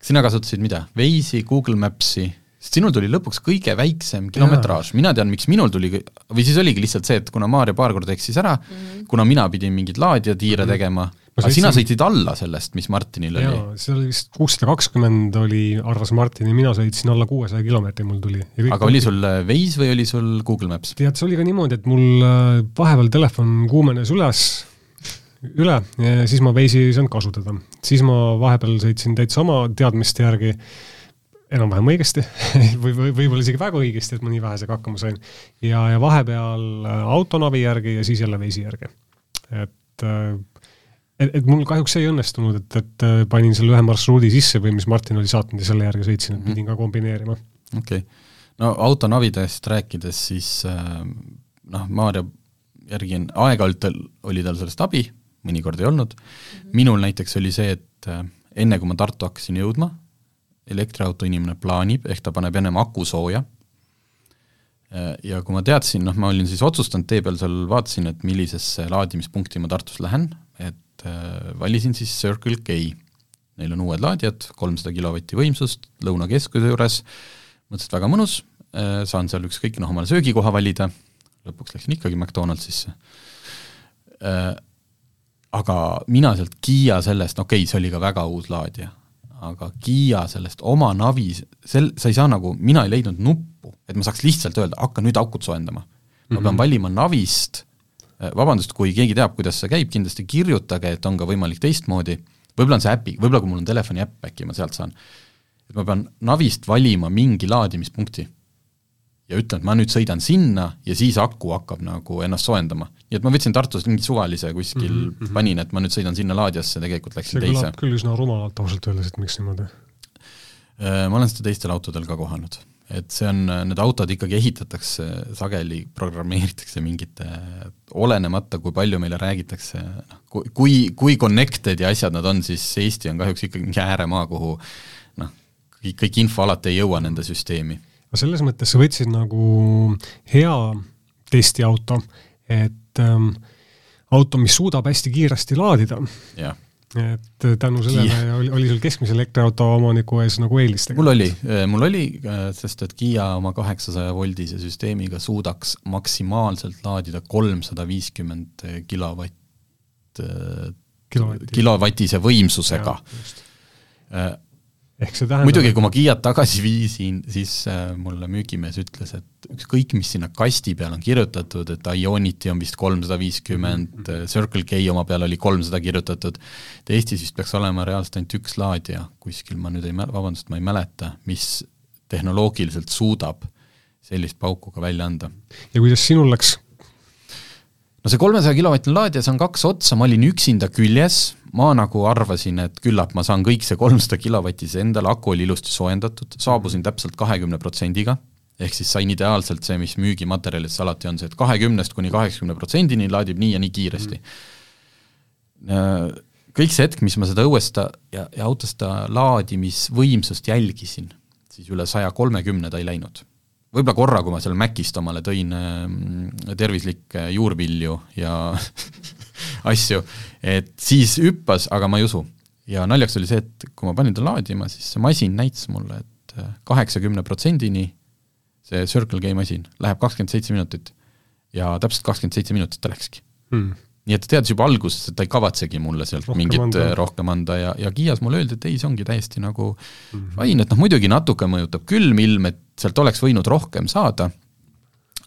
sina kasutasid mida, Waze'i, Google Maps'i sest sinul tuli lõpuks kõige väiksem kilometraaž, mina tean, miks minul tuli, või siis oligi lihtsalt see, et kuna Maarja paar korda eksis ära mm, -hmm. kuna mina pidin mingeid laadijatiire mm -hmm. tegema, aga sina sõitsid alla sellest, mis Martinil jaa, oli? see oli vist kuussada kakskümmend oli, arvas Martin ja mina sõitsin alla kuuesaja kilomeetri mul tuli. aga oli sul Waze või oli sul Google Maps? tead, see oli ka niimoodi, et mul äh, vahepeal telefon kuumenes üles, üle ja siis ma Waze'i ei saanud kasutada. siis ma vahepeal sõitsin täitsa oma teadmiste järgi enam-vähem õigesti või, või võib-olla isegi väga õigesti, et ma nii vähesega hakkama sain. ja, ja vahepeal äh, autonavi järgi ja siis jälle veisi järgi. et, äh, et, et mul kahjuks see ei õnnestunud, et, et äh, panin selle ühe marsruudi sisse või mis Martin oli saatnud ja selle järgi sõitsin, et mhm. pidin ka kombineerima. okei okay., no autonavidest rääkides, siis noh, Maarja järgi on, aeg-ajalt oli tal sellest abi, mõnikord ei olnud -hmm. minul näiteks oli see, et enne kui ma Tartu hakkasin jõudma, elektriauto inimene plaanib, ehk ta paneb ennem aku sooja, ja kui ma teadsin, noh, ma olin siis otsustanud tee peal seal, vaatasin, et millisesse laadimispunkti ma Tartus lähen, et äh, valisin siis Circle K. Neil on uued laadijad, kolmsada kilovatti võimsust Lõunakeskuse juures, mõtlesin, et väga mõnus äh,, saan seal ükskõik, noh, omale söögikoha valida, lõpuks läksin ikkagi McDonaldsisse äh,, aga mina sealt Kiia sellest, no okei okay,, see oli ka väga uus laadija, aga Kiia sellest oma navi, sel-, sa ei saa nagu, mina ei leidnud nuppu, et ma saaks lihtsalt öelda, hakka nüüd akut soojendama. ma mm -hmm. pean valima navist, äh, vabandust, kui keegi teab, kuidas see käib, kindlasti kirjutage, et on ka võimalik teistmoodi, võib-olla on see äpi, võib-olla kui mul on telefoni äpp, äkki ma sealt saan. et ma pean navist valima mingi laadimispunkti ja ütlen, et ma nüüd sõidan sinna ja siis aku hakkab nagu ennast soojendama. nii et ma võtsin Tartus mingi suvalise kuskil mm, -hmm. panin, et ma nüüd sõidan sinna laadijasse, tegelikult läksin see teise. küll üsna rumalalt ausalt öeldes, et miks niimoodi? Äh, ma olen seda teistel autodel ka kohanud et see on, need autod ikkagi ehitatakse sageli, programmeeritakse mingite, olenemata, kui palju meile räägitakse, noh, kui, kui connected ja asjad nad on, siis Eesti on kahjuks ikkagi mingi ääremaa, kuhu noh, kõik, kõik info alati ei jõua nende süsteemi. No selles mõttes sa võtsid nagu hea testiauto, et ähm, auto, mis suudab hästi kiiresti laadida. jah et tänu sellele oli, oli sul keskmise elektriauto omaniku ees nagu eelis tegelikult? mul oli, mul oli, sest et Kiia oma kaheksasaja voldise süsteemiga suudaks maksimaalselt laadida kolmsada viiskümmend kilovatt, kilovatise võimsusega ehk see tähendab muidugi, kui ma Kiiat tagasi viisin, siis äh, mulle müügimees ütles, et ükskõik, mis sinna kasti peal on kirjutatud, et Ionity on vist kolmsada viiskümmend, mhm. äh, Circle K oma peal oli kolmsada kirjutatud, et Eestis vist peaks olema reaalselt ainult üks laadija, kuskil ma nüüd ei mäl-, vabandust, ma ei mäleta, mis tehnoloogiliselt suudab sellist pauku ka välja anda. ja kuidas sinul läks no see kolmesaja kilovatine laadija, see on kaks otsa, ma olin üksinda küljes, ma nagu arvasin, et küllap ma saan kõik see kolmsada kilovatise endale, aku oli ilusti soojendatud, saabusin täpselt kahekümne protsendiga, ehk siis sain ideaalselt see, mis müügimaterjalides alati on see, et kahekümnest kuni kaheksakümne protsendini laadib nii ja nii kiiresti. Mm.. Kõik see hetk, mis ma seda õues seda ja, ja autos seda laadimisvõimsust jälgisin, siis üle saja kolmekümne ta ei läinud. Võib-olla korra, kui ma seal Mäkist omale tõin äh, tervislikke juurvilju ja asju, et siis hüppas, aga ma ei usu. ja naljaks oli see, et kui ma panin ta laadima, siis see masin näitas mulle, et äh, kaheksakümne protsendini see Circle K masin läheb kakskümmend seitse minutit ja täpselt kakskümmend seitse minutit ta läkski hmm nii et ta teadis juba alguses, et ta ei kavatsegi mulle sealt rohkem mingit anda. rohkem anda ja, ja Kiias mulle öeldi, et ei, see ongi täiesti nagu mm -hmm. fine, et noh, muidugi natuke mõjutab külm ilm, et sealt oleks võinud rohkem saada,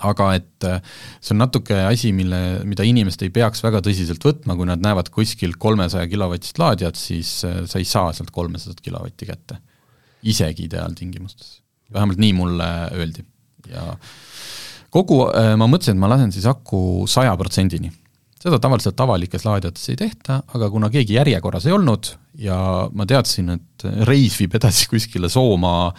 aga et äh, see on natuke asi, mille, mida inimesed ei peaks väga tõsiselt võtma, kui nad näevad kuskil kolmesaja kilovatist laadijat, siis äh, sa ei saa sealt kolmesadat kilovatti kätte. isegi ideaaltingimustes. vähemalt nii mulle öeldi ja kogu, äh, ma mõtlesin, et ma lasen siis aku saja protsendini seda tavaliselt avalikes laadijates ei tehta, aga kuna keegi järjekorras ei olnud ja ma teadsin, et reis viib edasi kuskile Soomaa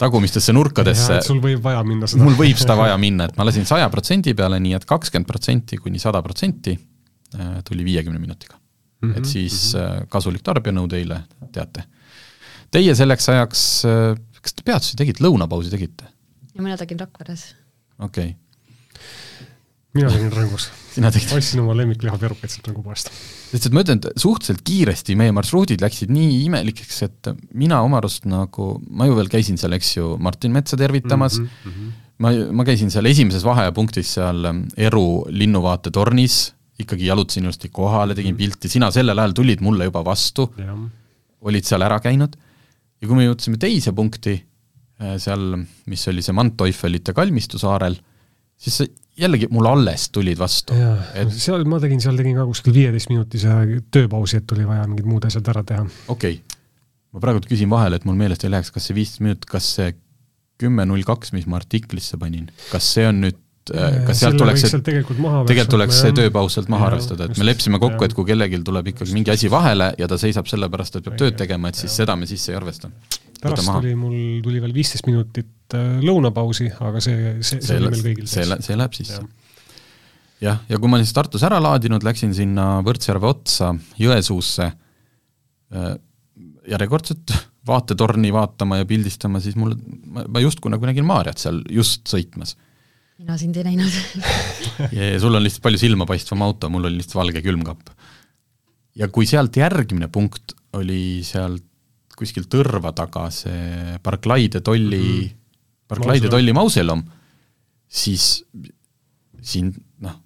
tagumistesse nurkadesse. sul võib vaja minna seda. mul võib seda vaja minna, et ma lasin saja protsendi peale, nii et kakskümmend protsenti kuni sada protsenti äh, tuli viiekümne minutiga mm. -hmm, et siis mm -hmm. kasulik tarbijanõu teile, teate. Teie selleks ajaks, äh, kas te peatusi tegite, lõunapausi tegite? ja mina tegin Rakveres. okei okay mina tegin Rõngus. ostsin oma lemmiklihaperukaid sealt Rõngupoest. et ma ütlen, et suhteliselt kiiresti meie marsruudid läksid nii imelikeks, et mina oma arust nagu, ma ju veel käisin seal, eks ju, Martin Metsa tervitamas mm, -hmm. ma, ma käisin seal esimeses vaheajapunktis seal Eru linnuvaate tornis, ikkagi jalutasin ilusti kohale, tegin mm -hmm. pilti, sina sellel ajal tulid mulle juba vastu, olid seal ära käinud ja kui me jõudsime teise punkti, äh, seal, mis oli see Manteufelite kalmistu saarel, siis jällegi mul alles tulid vastu. et seal ma tegin, seal tegin ka kuskil viieteistminutise tööpausi, et oli vaja mingid muud asjad ära teha. okei okay., ma praegu küsin vahele, et mul meelest ei läheks, kas see viisteist minutit, kas see kümme null kaks, mis ma artiklisse panin, kas see on nüüd äh, kas sealt tuleks see, tegelikult, tegelikult tuleks see tööpaus sealt maha arvestada, et me leppisime kokku, et kui kellelgi tuleb ikkagi mingi asi vahele ja ta seisab sellepärast, et peab tööd tegema, et siis seda me sisse ei arvesta. Pärast tuli mul, tuli veel viisteist minutit Äh, lõunapausi, aga see, see, see oli meil kõigil see, see läheb sisse. jah, ja kui ma siis Tartus ära laadinud, läksin sinna Võrtsjärve otsa Jõesuusse äh, järjekordselt vaatetorni vaatama ja pildistama, siis mul, ma justkui nagu nägin Maarjat seal just sõitmas. mina sind ei näinud ja sul on lihtsalt palju silmapaistvam auto, mul oli lihtsalt valge külmkapp. ja kui sealt järgmine punkt oli sealt kuskil tõrva taga see Barclayde tolli mm, -hmm. Barclayde tolli mauselom, siis siin noh,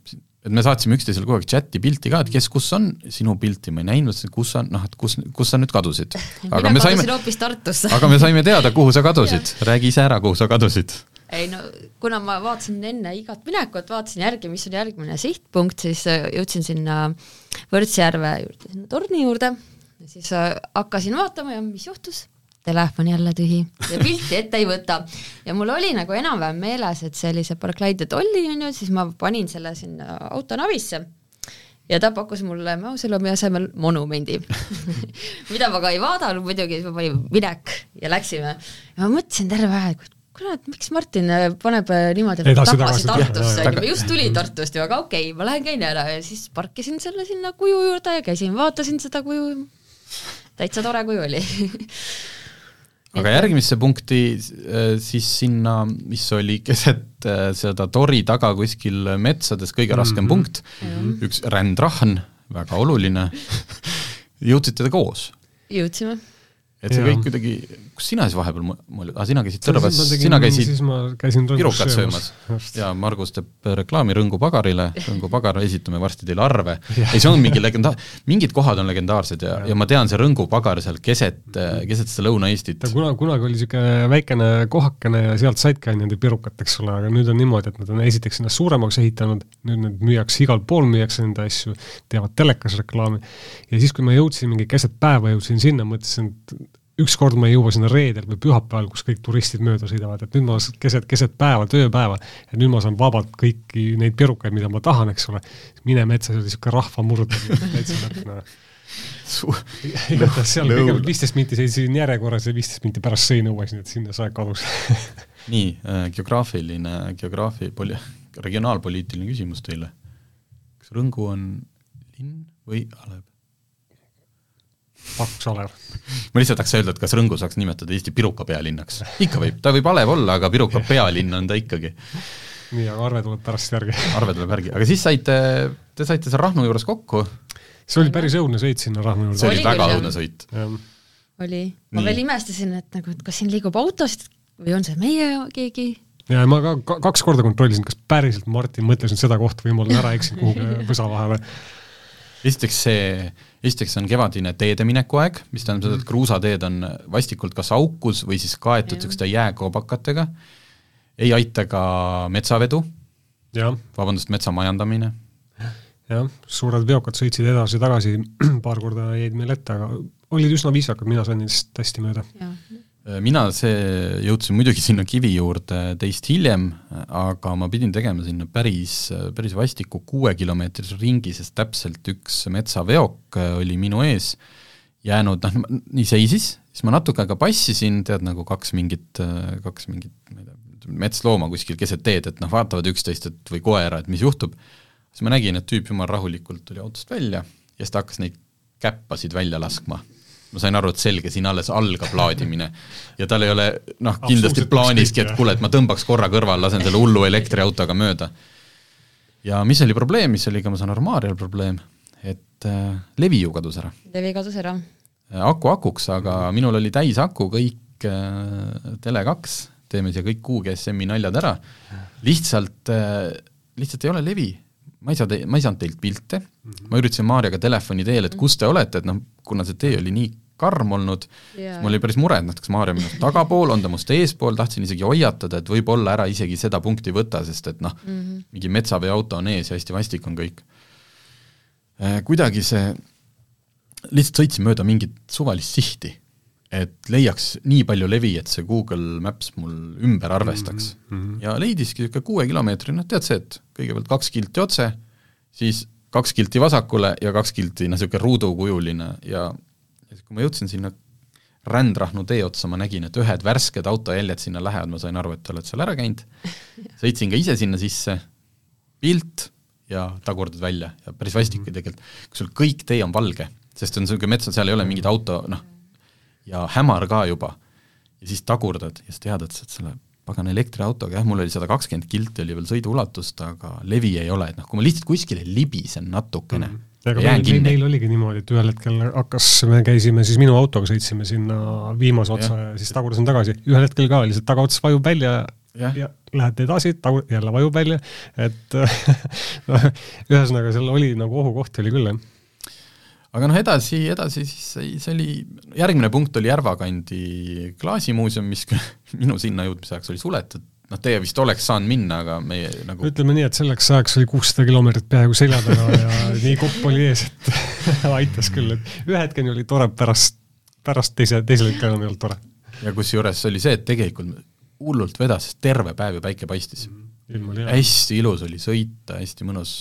et me saatsime üksteisele kogu aeg chati pilti ka, et kes kus on, sinu pilti ma ei näinud, kus on, noh, et kus, kus sa nüüd kadusid. mina kadusin saime, hoopis Tartusse aga me saime teada, kuhu sa kadusid räägi ise ära, kuhu sa kadusid. ei no kuna ma vaatasin enne igat minekut, vaatasin järgi, mis on järgmine sihtpunkt, siis jõudsin sinna Võrtsjärve juurde, sinna torni juurde, siis äh, hakkasin vaatama ja mis juhtus telefon jälle tühi ja pilti ette ei võta. ja mul oli nagu enam-vähem meeles, et see Barclayde tolli, on ju, siis ma panin selle sinna autonavisse ja ta pakkus mulle mauselomi asemel monumendi mida ma ka ei vaadanud muidugi, siis ma panin minek ja läksime. ja ma mõtlesin terve aeg, kurat, miks Martin äh, paneb äh, niimoodi edasi, tagasi Tartusse, on ju, ma just tulin Tartust ju, aga okei okay,, ma lähen käin ära ja siis parkisin selle sinna kuju juurde ja käisin, vaatasin seda kuju. Täitsa tore kuju oli aga järgmisse punkti äh, siis sinna, mis oli keset äh, seda tori taga kuskil metsades kõige raskem mm -hmm. punkt mm, -hmm. üks rändrahn, väga oluline jõudsite te koos? jõudsime et see ja. kõik kuidagi, kus sina siis vahepeal mõelnud, aa sina käisid Tõrvas, sina käisid pirukat söömas ja Margus teeb reklaami Rõngu pagarile, Rõngu pagar, esitame varsti teile arve. ei, see on mingi legenda-, mingid kohad on legendaarsed ja, ja., ja ma tean, see Rõngu pagar seal keset, keset seda Lõuna-Eestit. ta kuna, kunagi oli niisugune väikene kohakene ja sealt saidki niimoodi pirukat, eks ole, aga nüüd on niimoodi, et nad on esiteks ennast suuremaks ehitanud, nüüd need müüakse, igal pool müüakse nende asju, teevad telekas reklaami, ja siis, kui ma jõudsin mingi keset päeva, jõudsin sinna, mõtlesin, et ükskord ma ei jõua sinna reedel või pühapäeval, kus kõik turistid mööda sõidavad, et nüüd ma keset, keset päeva, tööpäeva, et nüüd ma saan vabalt kõiki neid pirukaid, mida ma tahan, eks ole, mine metsa, see oli niisugune rahvamurd, täitsa täpne igatahes seal kõigepealt viisteist minti seisin järjekorras ja viisteist minti pärast sõin õues, nii et sinna see aeg kadus nii äh,, geograafiline, geograafi-, poli-, regionaalpoliitiline küsimus teile. kas Rõngu on linn või Alev? Paks Alev. ma lihtsalt tahaks öelda, et kas Rõngu saaks nimetada Eesti piruka pealinnaks. ikka võib, ta võib Alev olla, aga piruka pealinn on ta ikkagi. nii, aga Arve tuleb pärast järgi Arve tuleb järgi, aga siis saite, te saite seal Rahnu juures kokku. see oli päris õudne sõit sinna Rahnu juurde. see oli, oli väga õudne sõit. oli, ma nii. veel imestasin, et nagu, et kas siin liigub autost või on see meie keegi ja ma ka kaks korda kontrollisin, kas päriselt Martin mõtles nüüd seda kohta või ma olen ära eksinud kuhugi võsa vahele esiteks see, esiteks on kevadine teedemineku aeg, mis tähendab seda, et kruusateed on vastikult kas aukus või siis kaetud niisuguste jääkobakatega, ei aita ka metsavedu, vabandust, metsamajandamine. jah, suured veokad sõitsid edasi-tagasi, paar korda jäid meil ette, aga olid üsna viisakad, mina sain neist hästi mööda mina see, jõudsin muidugi sinna kivi juurde teist hiljem, aga ma pidin tegema sinna päris, päris vastiku kuuekilomeetrise ringi, sest täpselt üks metsaveok oli minu ees. Jäänud, noh, nii seisis, siis ma natuke aega passisin, tead, nagu kaks mingit, kaks mingit, ma ei tea, metslooma kuskil keset teed, et noh, vaatavad üksteist, et või koera, et mis juhtub, siis ma nägin, et tüüp jumala rahulikult tuli autost välja ja siis ta hakkas neid käppasid välja laskma ma sain aru, et selge, siin alles algab laadimine. ja tal ei ole noh, kindlasti plaaniski, et kuule, et ma tõmbaks korra kõrval, lasen selle hullu elektriautoga mööda. ja mis oli probleem, mis oli ka, ma saan aru, Maarjal probleem, et äh, levi ju kadus ära. levi kadus ära. Äh, aku akuks, aga minul oli täis aku kõik äh, Tele2, teeme siia kõik QGSM-i naljad ära, lihtsalt äh,, lihtsalt ei ole levi ma ei saa te-, ma ei saanud teilt pilte mm, -hmm. ma üritasin Maarjaga telefoni teel, et kus te olete, et noh, kuna see tee oli nii karm olnud yeah., siis mul oli päris mure, et noh, kas Maarja on minust tagapool, on ta must eespool, tahtsin isegi hoiatada, et võib-olla ära isegi seda punkti võta, sest et noh mm, -hmm. mingi metsaveoauto on ees ja hästi vastik on kõik. Äh, kuidagi see, lihtsalt sõitsin mööda mingit suvalist sihti et leiaks nii palju levi, et see Google Maps mul ümber arvestaks mm. -hmm. ja leidiski niisugune kuue kilomeetri, noh tead see, et kõigepealt kaks kilti otse, siis kaks kilti vasakule ja kaks kilti noh, niisugune ruudukujuline ja, kui ma jõudsin sinna rändrahnu tee otsa, ma nägin, et ühed värsked autojäljed sinna lähevad, ma sain aru, et te olete seal ära käinud, sõitsin ka ise sinna sisse, pilt ja tagurdad välja ja päris vastik oli tegelikult, kui sul kõik tee on valge, sest on niisugune mets, seal ei ole mingit auto, noh, ja hämar ka juba, ja siis tagurdad ja sa tead, et sa oled selle pagan elektriautoga, jah, mul oli sada kakskümmend kilti oli veel sõiduulatust, aga levi ei ole, et noh, kui ma lihtsalt kuskile libisen natukene mm, -hmm. Aga meil, meil, meil oligi niimoodi, et ühel hetkel hakkas, me käisime siis minu autoga, sõitsime sinna viimase otsa ja, ja siis tagurdasime tagasi, ühel hetkel ka lihtsalt tagaots vajub välja ja, ja lähed edasi, tagu-, jälle vajub välja, et noh, ühesõnaga seal oli nagu ohukohti oli küll, jah. Aga noh, edasi, edasi siis see oli, järgmine punkt oli Järvakandi klaasimuuseum, mis minu sinna jõudmise ajaks oli suletud, noh, teie vist oleks saanud minna, aga meie nagu ütleme nii, et selleks ajaks oli kuussada kilomeetrit peaaegu selja taga ja nii kopp oli ees, et aitas küll, et ühe hetkeni oli tore, pärast, pärast teise, teisel hetkel enam ei olnud tore. ja kusjuures oli see, et tegelikult hullult vedas, sest terve päev ju päike paistis mm,. hästi ilus oli sõita, hästi mõnus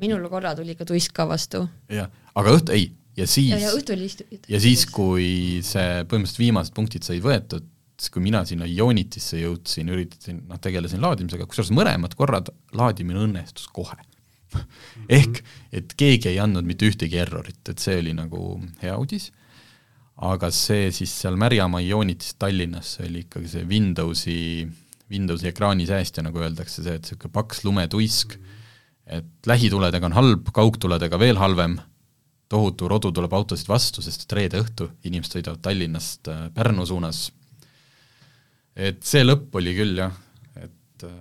minul korra tuli ikka tuisk ka vastu. jah, aga õht-, ei, ja siis, ja, ja, ja siis, kui see põhimõtteliselt viimased punktid said võetud, kui mina sinna Ionitisse jõudsin, üritasin, noh, tegelesin laadimisega, kusjuures mõlemad korrad laadimine õnnestus kohe ehk et keegi ei andnud mitte ühtegi errorit, et see oli nagu hea uudis, aga see siis seal Märjamaa Ionitis Tallinnas, see oli ikkagi see Windowsi, Windowsi ekraani säästja, nagu öeldakse, see, et niisugune paks lumetuisk et lähituledega on halb, kaugtuledega veel halvem, tohutu rodu tuleb autosid vastu, sest et reede õhtu inimesed sõidavad Tallinnast äh, Pärnu suunas. Et see lõpp oli küll jah, et äh,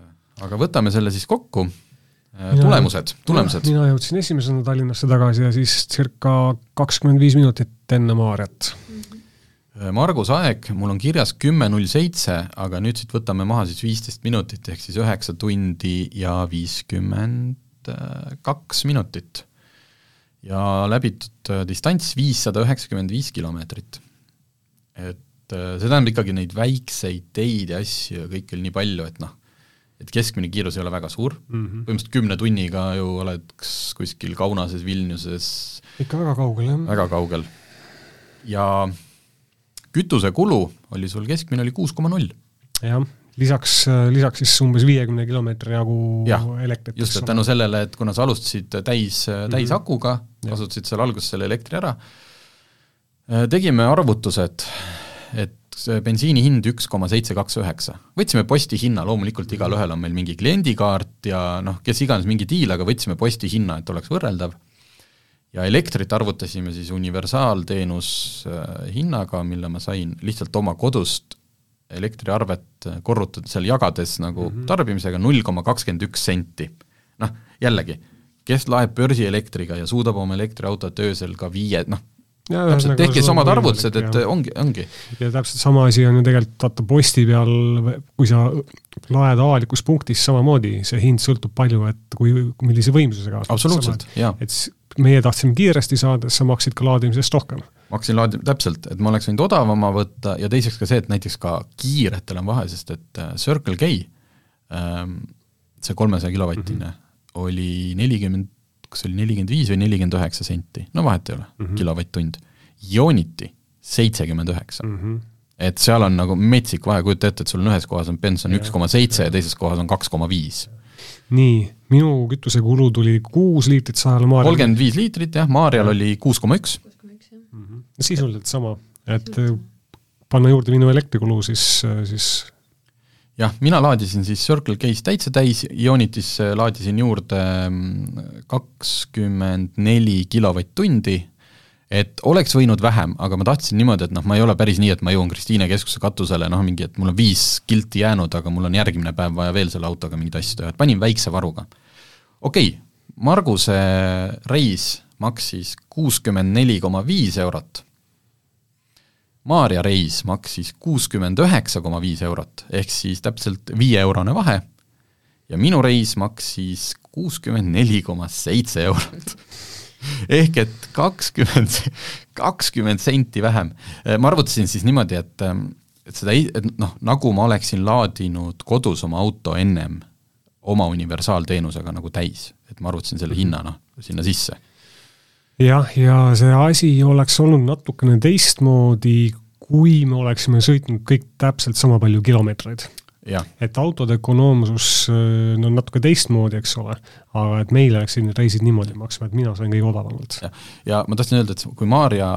aga võtame selle siis kokku, äh, tulemused, tulemused. mina jõudsin esimesena Tallinnasse tagasi ja siis circa kakskümmend viis minutit enne Maarjat. -hmm. Margus aeg, mul on kirjas kümme null seitse, aga nüüd siit võtame maha siis viisteist minutit, ehk siis üheksa tundi ja viiskümmend Äh, kaks minutit ja läbitud äh, distants viissada üheksakümmend viis kilomeetrit. et äh, see tähendab ikkagi neid väikseid teid ja asju ja kõike oli nii palju, et noh, et keskmine kiirus ei ole väga suur mm, -hmm. põhimõtteliselt kümne tunniga ju oleks kuskil Kaunases, Vilniuses ikka väga kaugel, jah. väga kaugel. ja kütusekulu oli sul keskmine oli kuus koma null. jah lisaks, lisaks siis umbes viiekümne kilomeetri jagu elektrit. just, et tänu sellele, et kuna sa alustasid täis, täisakuga mm, -hmm. kasutasid seal alguses selle elektri ära, tegime arvutused, et bensiini hind üks koma seitse kaks üheksa. võtsime posti hinna, loomulikult igalühel on meil mingi kliendikaart ja noh, kes iganes mingi diil, aga võtsime posti hinna, et oleks võrreldav, ja elektrit arvutasime siis universaalteenus hinnaga, mille ma sain lihtsalt oma kodust elektriarvet korrutada seal jagades nagu mm -hmm. tarbimisega null koma kakskümmend üks senti. noh, jällegi, kes laeb börsielektriga ja suudab oma elektriautot öösel ka viie, noh, täpselt, tehke siis omad arvutused, et ja. ongi, ongi. ja täpselt sama asi on ju tegelikult vaata posti peal, kui sa laed avalikus punktis samamoodi, see hind sõltub palju, et kui, millise võimsusega. absoluutselt, jaa. et meie tahtsime kiiresti saada, sa maksid ka laadimisest rohkem ma hakkasin laadima, täpselt, et ma oleks võinud odavama võtta ja teiseks ka see, et näiteks ka kiiretel on vahe, sest et äh, Circle K ähm,, see kolmesaja kilovatine mm, -hmm. oli nelikümmend, kas see oli nelikümmend viis või nelikümmend üheksa senti, no vahet ei ole mm -hmm., kilovatt-tund. Ionity seitsekümmend üheksa. Mhm. et seal on nagu metsik vahe, kujuta ette, et sul on ühes kohas on benson üks koma seitse ja teises kohas on kaks koma viis. nii, minu kütusekulu tuli kuus liitrit sajale Maarjale. kolmkümmend viis liitrit jah, Maarjal oli kuus koma üks sisuliselt sama, et panna juurde minu elektrikulu, siis, siis jah, mina laadisin siis Circle K-s täitsa täis, Ionitisse laadisin juurde mm, kakskümmend neli kilovatt-tundi, et oleks võinud vähem, aga ma tahtsin niimoodi, et noh, ma ei ole päris nii, et ma jõuan Kristiine keskuse katusele, noh mingi, et mul on viis kilti jäänud, aga mul on järgmine päev vaja veel selle autoga mingeid asju teha, et panin väikse varuga. okei okay,, Marguse reis maksis kuuskümmend neli koma viis eurot Maarja reis maksis kuuskümmend üheksa koma viis eurot, ehk siis täpselt viieeurone vahe, ja minu reis maksis kuuskümmend neli koma seitse eurot. Ehk et kakskümmend, kakskümmend senti vähem. ma arvutasin siis niimoodi, et, et seda, et noh, nagu ma oleksin laadinud kodus oma auto ennem oma universaalteenusega nagu täis, et ma arvutasin selle hinna noh, sinna sisse jah, ja see asi oleks olnud natukene teistmoodi, kui me oleksime sõitnud kõik täpselt sama palju kilomeetreid. et autode ökonoomsus no natuke teistmoodi, eks ole, aga et meil läksid need reisid niimoodi maksma, et mina sain kõige odavamalt. ja ma tahtsin öelda, et kui Maarja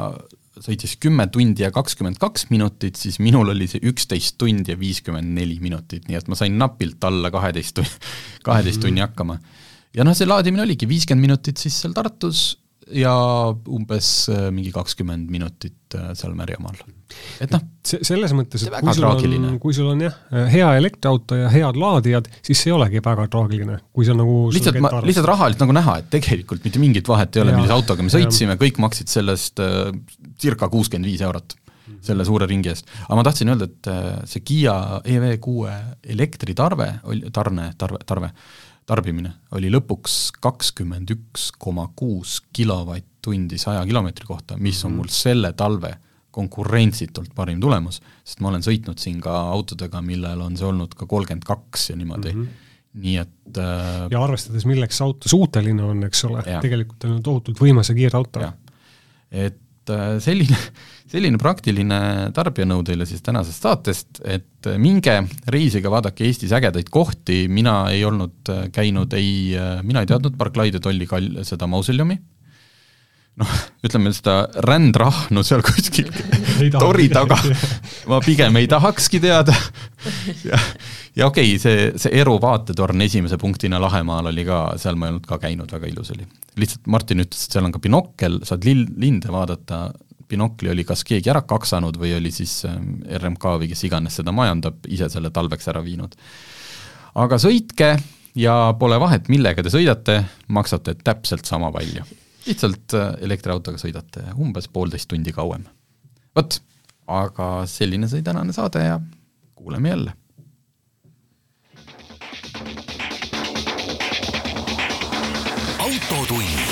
sõitis kümme tundi ja kakskümmend kaks minutit, siis minul oli see üksteist tundi ja viiskümmend neli minutit, nii et ma sain napilt alla kaheteist tunni, kaheteist -hmm. tunni hakkama. ja noh, see laadimine oligi viiskümmend minutit siis seal Tartus ja umbes äh, mingi kakskümmend minutit äh, seal Märjamaal. et noh, selles mõttes, et kui sul traagiline. on, kui sul on jah, hea elektriauto ja head laadijad, siis see ei olegi väga traagiline, kui see on nagu lihtsalt ma, lihtsalt rahaliselt nagu näha, et tegelikult mitte mingit vahet ei ole, millise autoga me sõitsime, kõik maksid sellest äh, circa kuuskümmend viis eurot selle suure ringi eest. aga ma tahtsin öelda, et äh, see Kiia EV6 elektritarve oli, tarne, tarve, tarve, tarbimine oli lõpuks kakskümmend üks koma kuus kilovatt-tundi saja kilomeetri kohta, mis on mhm. mul selle talve konkurentsitult parim tulemus, sest ma olen sõitnud siin ka autodega, millel on see olnud ka kolmkümmend kaks ja niimoodi mm, -hmm. nii et äh, ja arvestades, milleks see auto suuteline on, eks ole, tegelikult on tohutult võimas ja kiire auto. et äh, selline, selline praktiline tarbijanõu teile siis tänasest saatest, et minge reisige, vaadake Eestis ägedaid kohti, mina ei olnud äh, käinud ei, äh, mina ei teadnud Barclay de Tolli kall-, seda mausoleumi, noh, ütleme seda rändrahnu seal kuskil tori taga ma pigem ei tahakski teada. Ja, ja okei okay,, see, see Eru vaatetorn esimese punktina Lahemaal oli ka, seal ma ei olnud ka käinud, väga ilus oli. lihtsalt Martin ütles, et seal on ka binokkel, saad lill, linde vaadata, binokli oli kas keegi ära kaksanud või oli siis ähm, RMK või kes iganes seda majandab, ise selle talveks ära viinud. aga sõitke ja pole vahet, millega te sõidate, maksate täpselt sama palju. lihtsalt äh, elektriautoga sõidate umbes poolteist tundi kauem. vot, aga selline sai tänane saade ja kuuleme jälle. autotund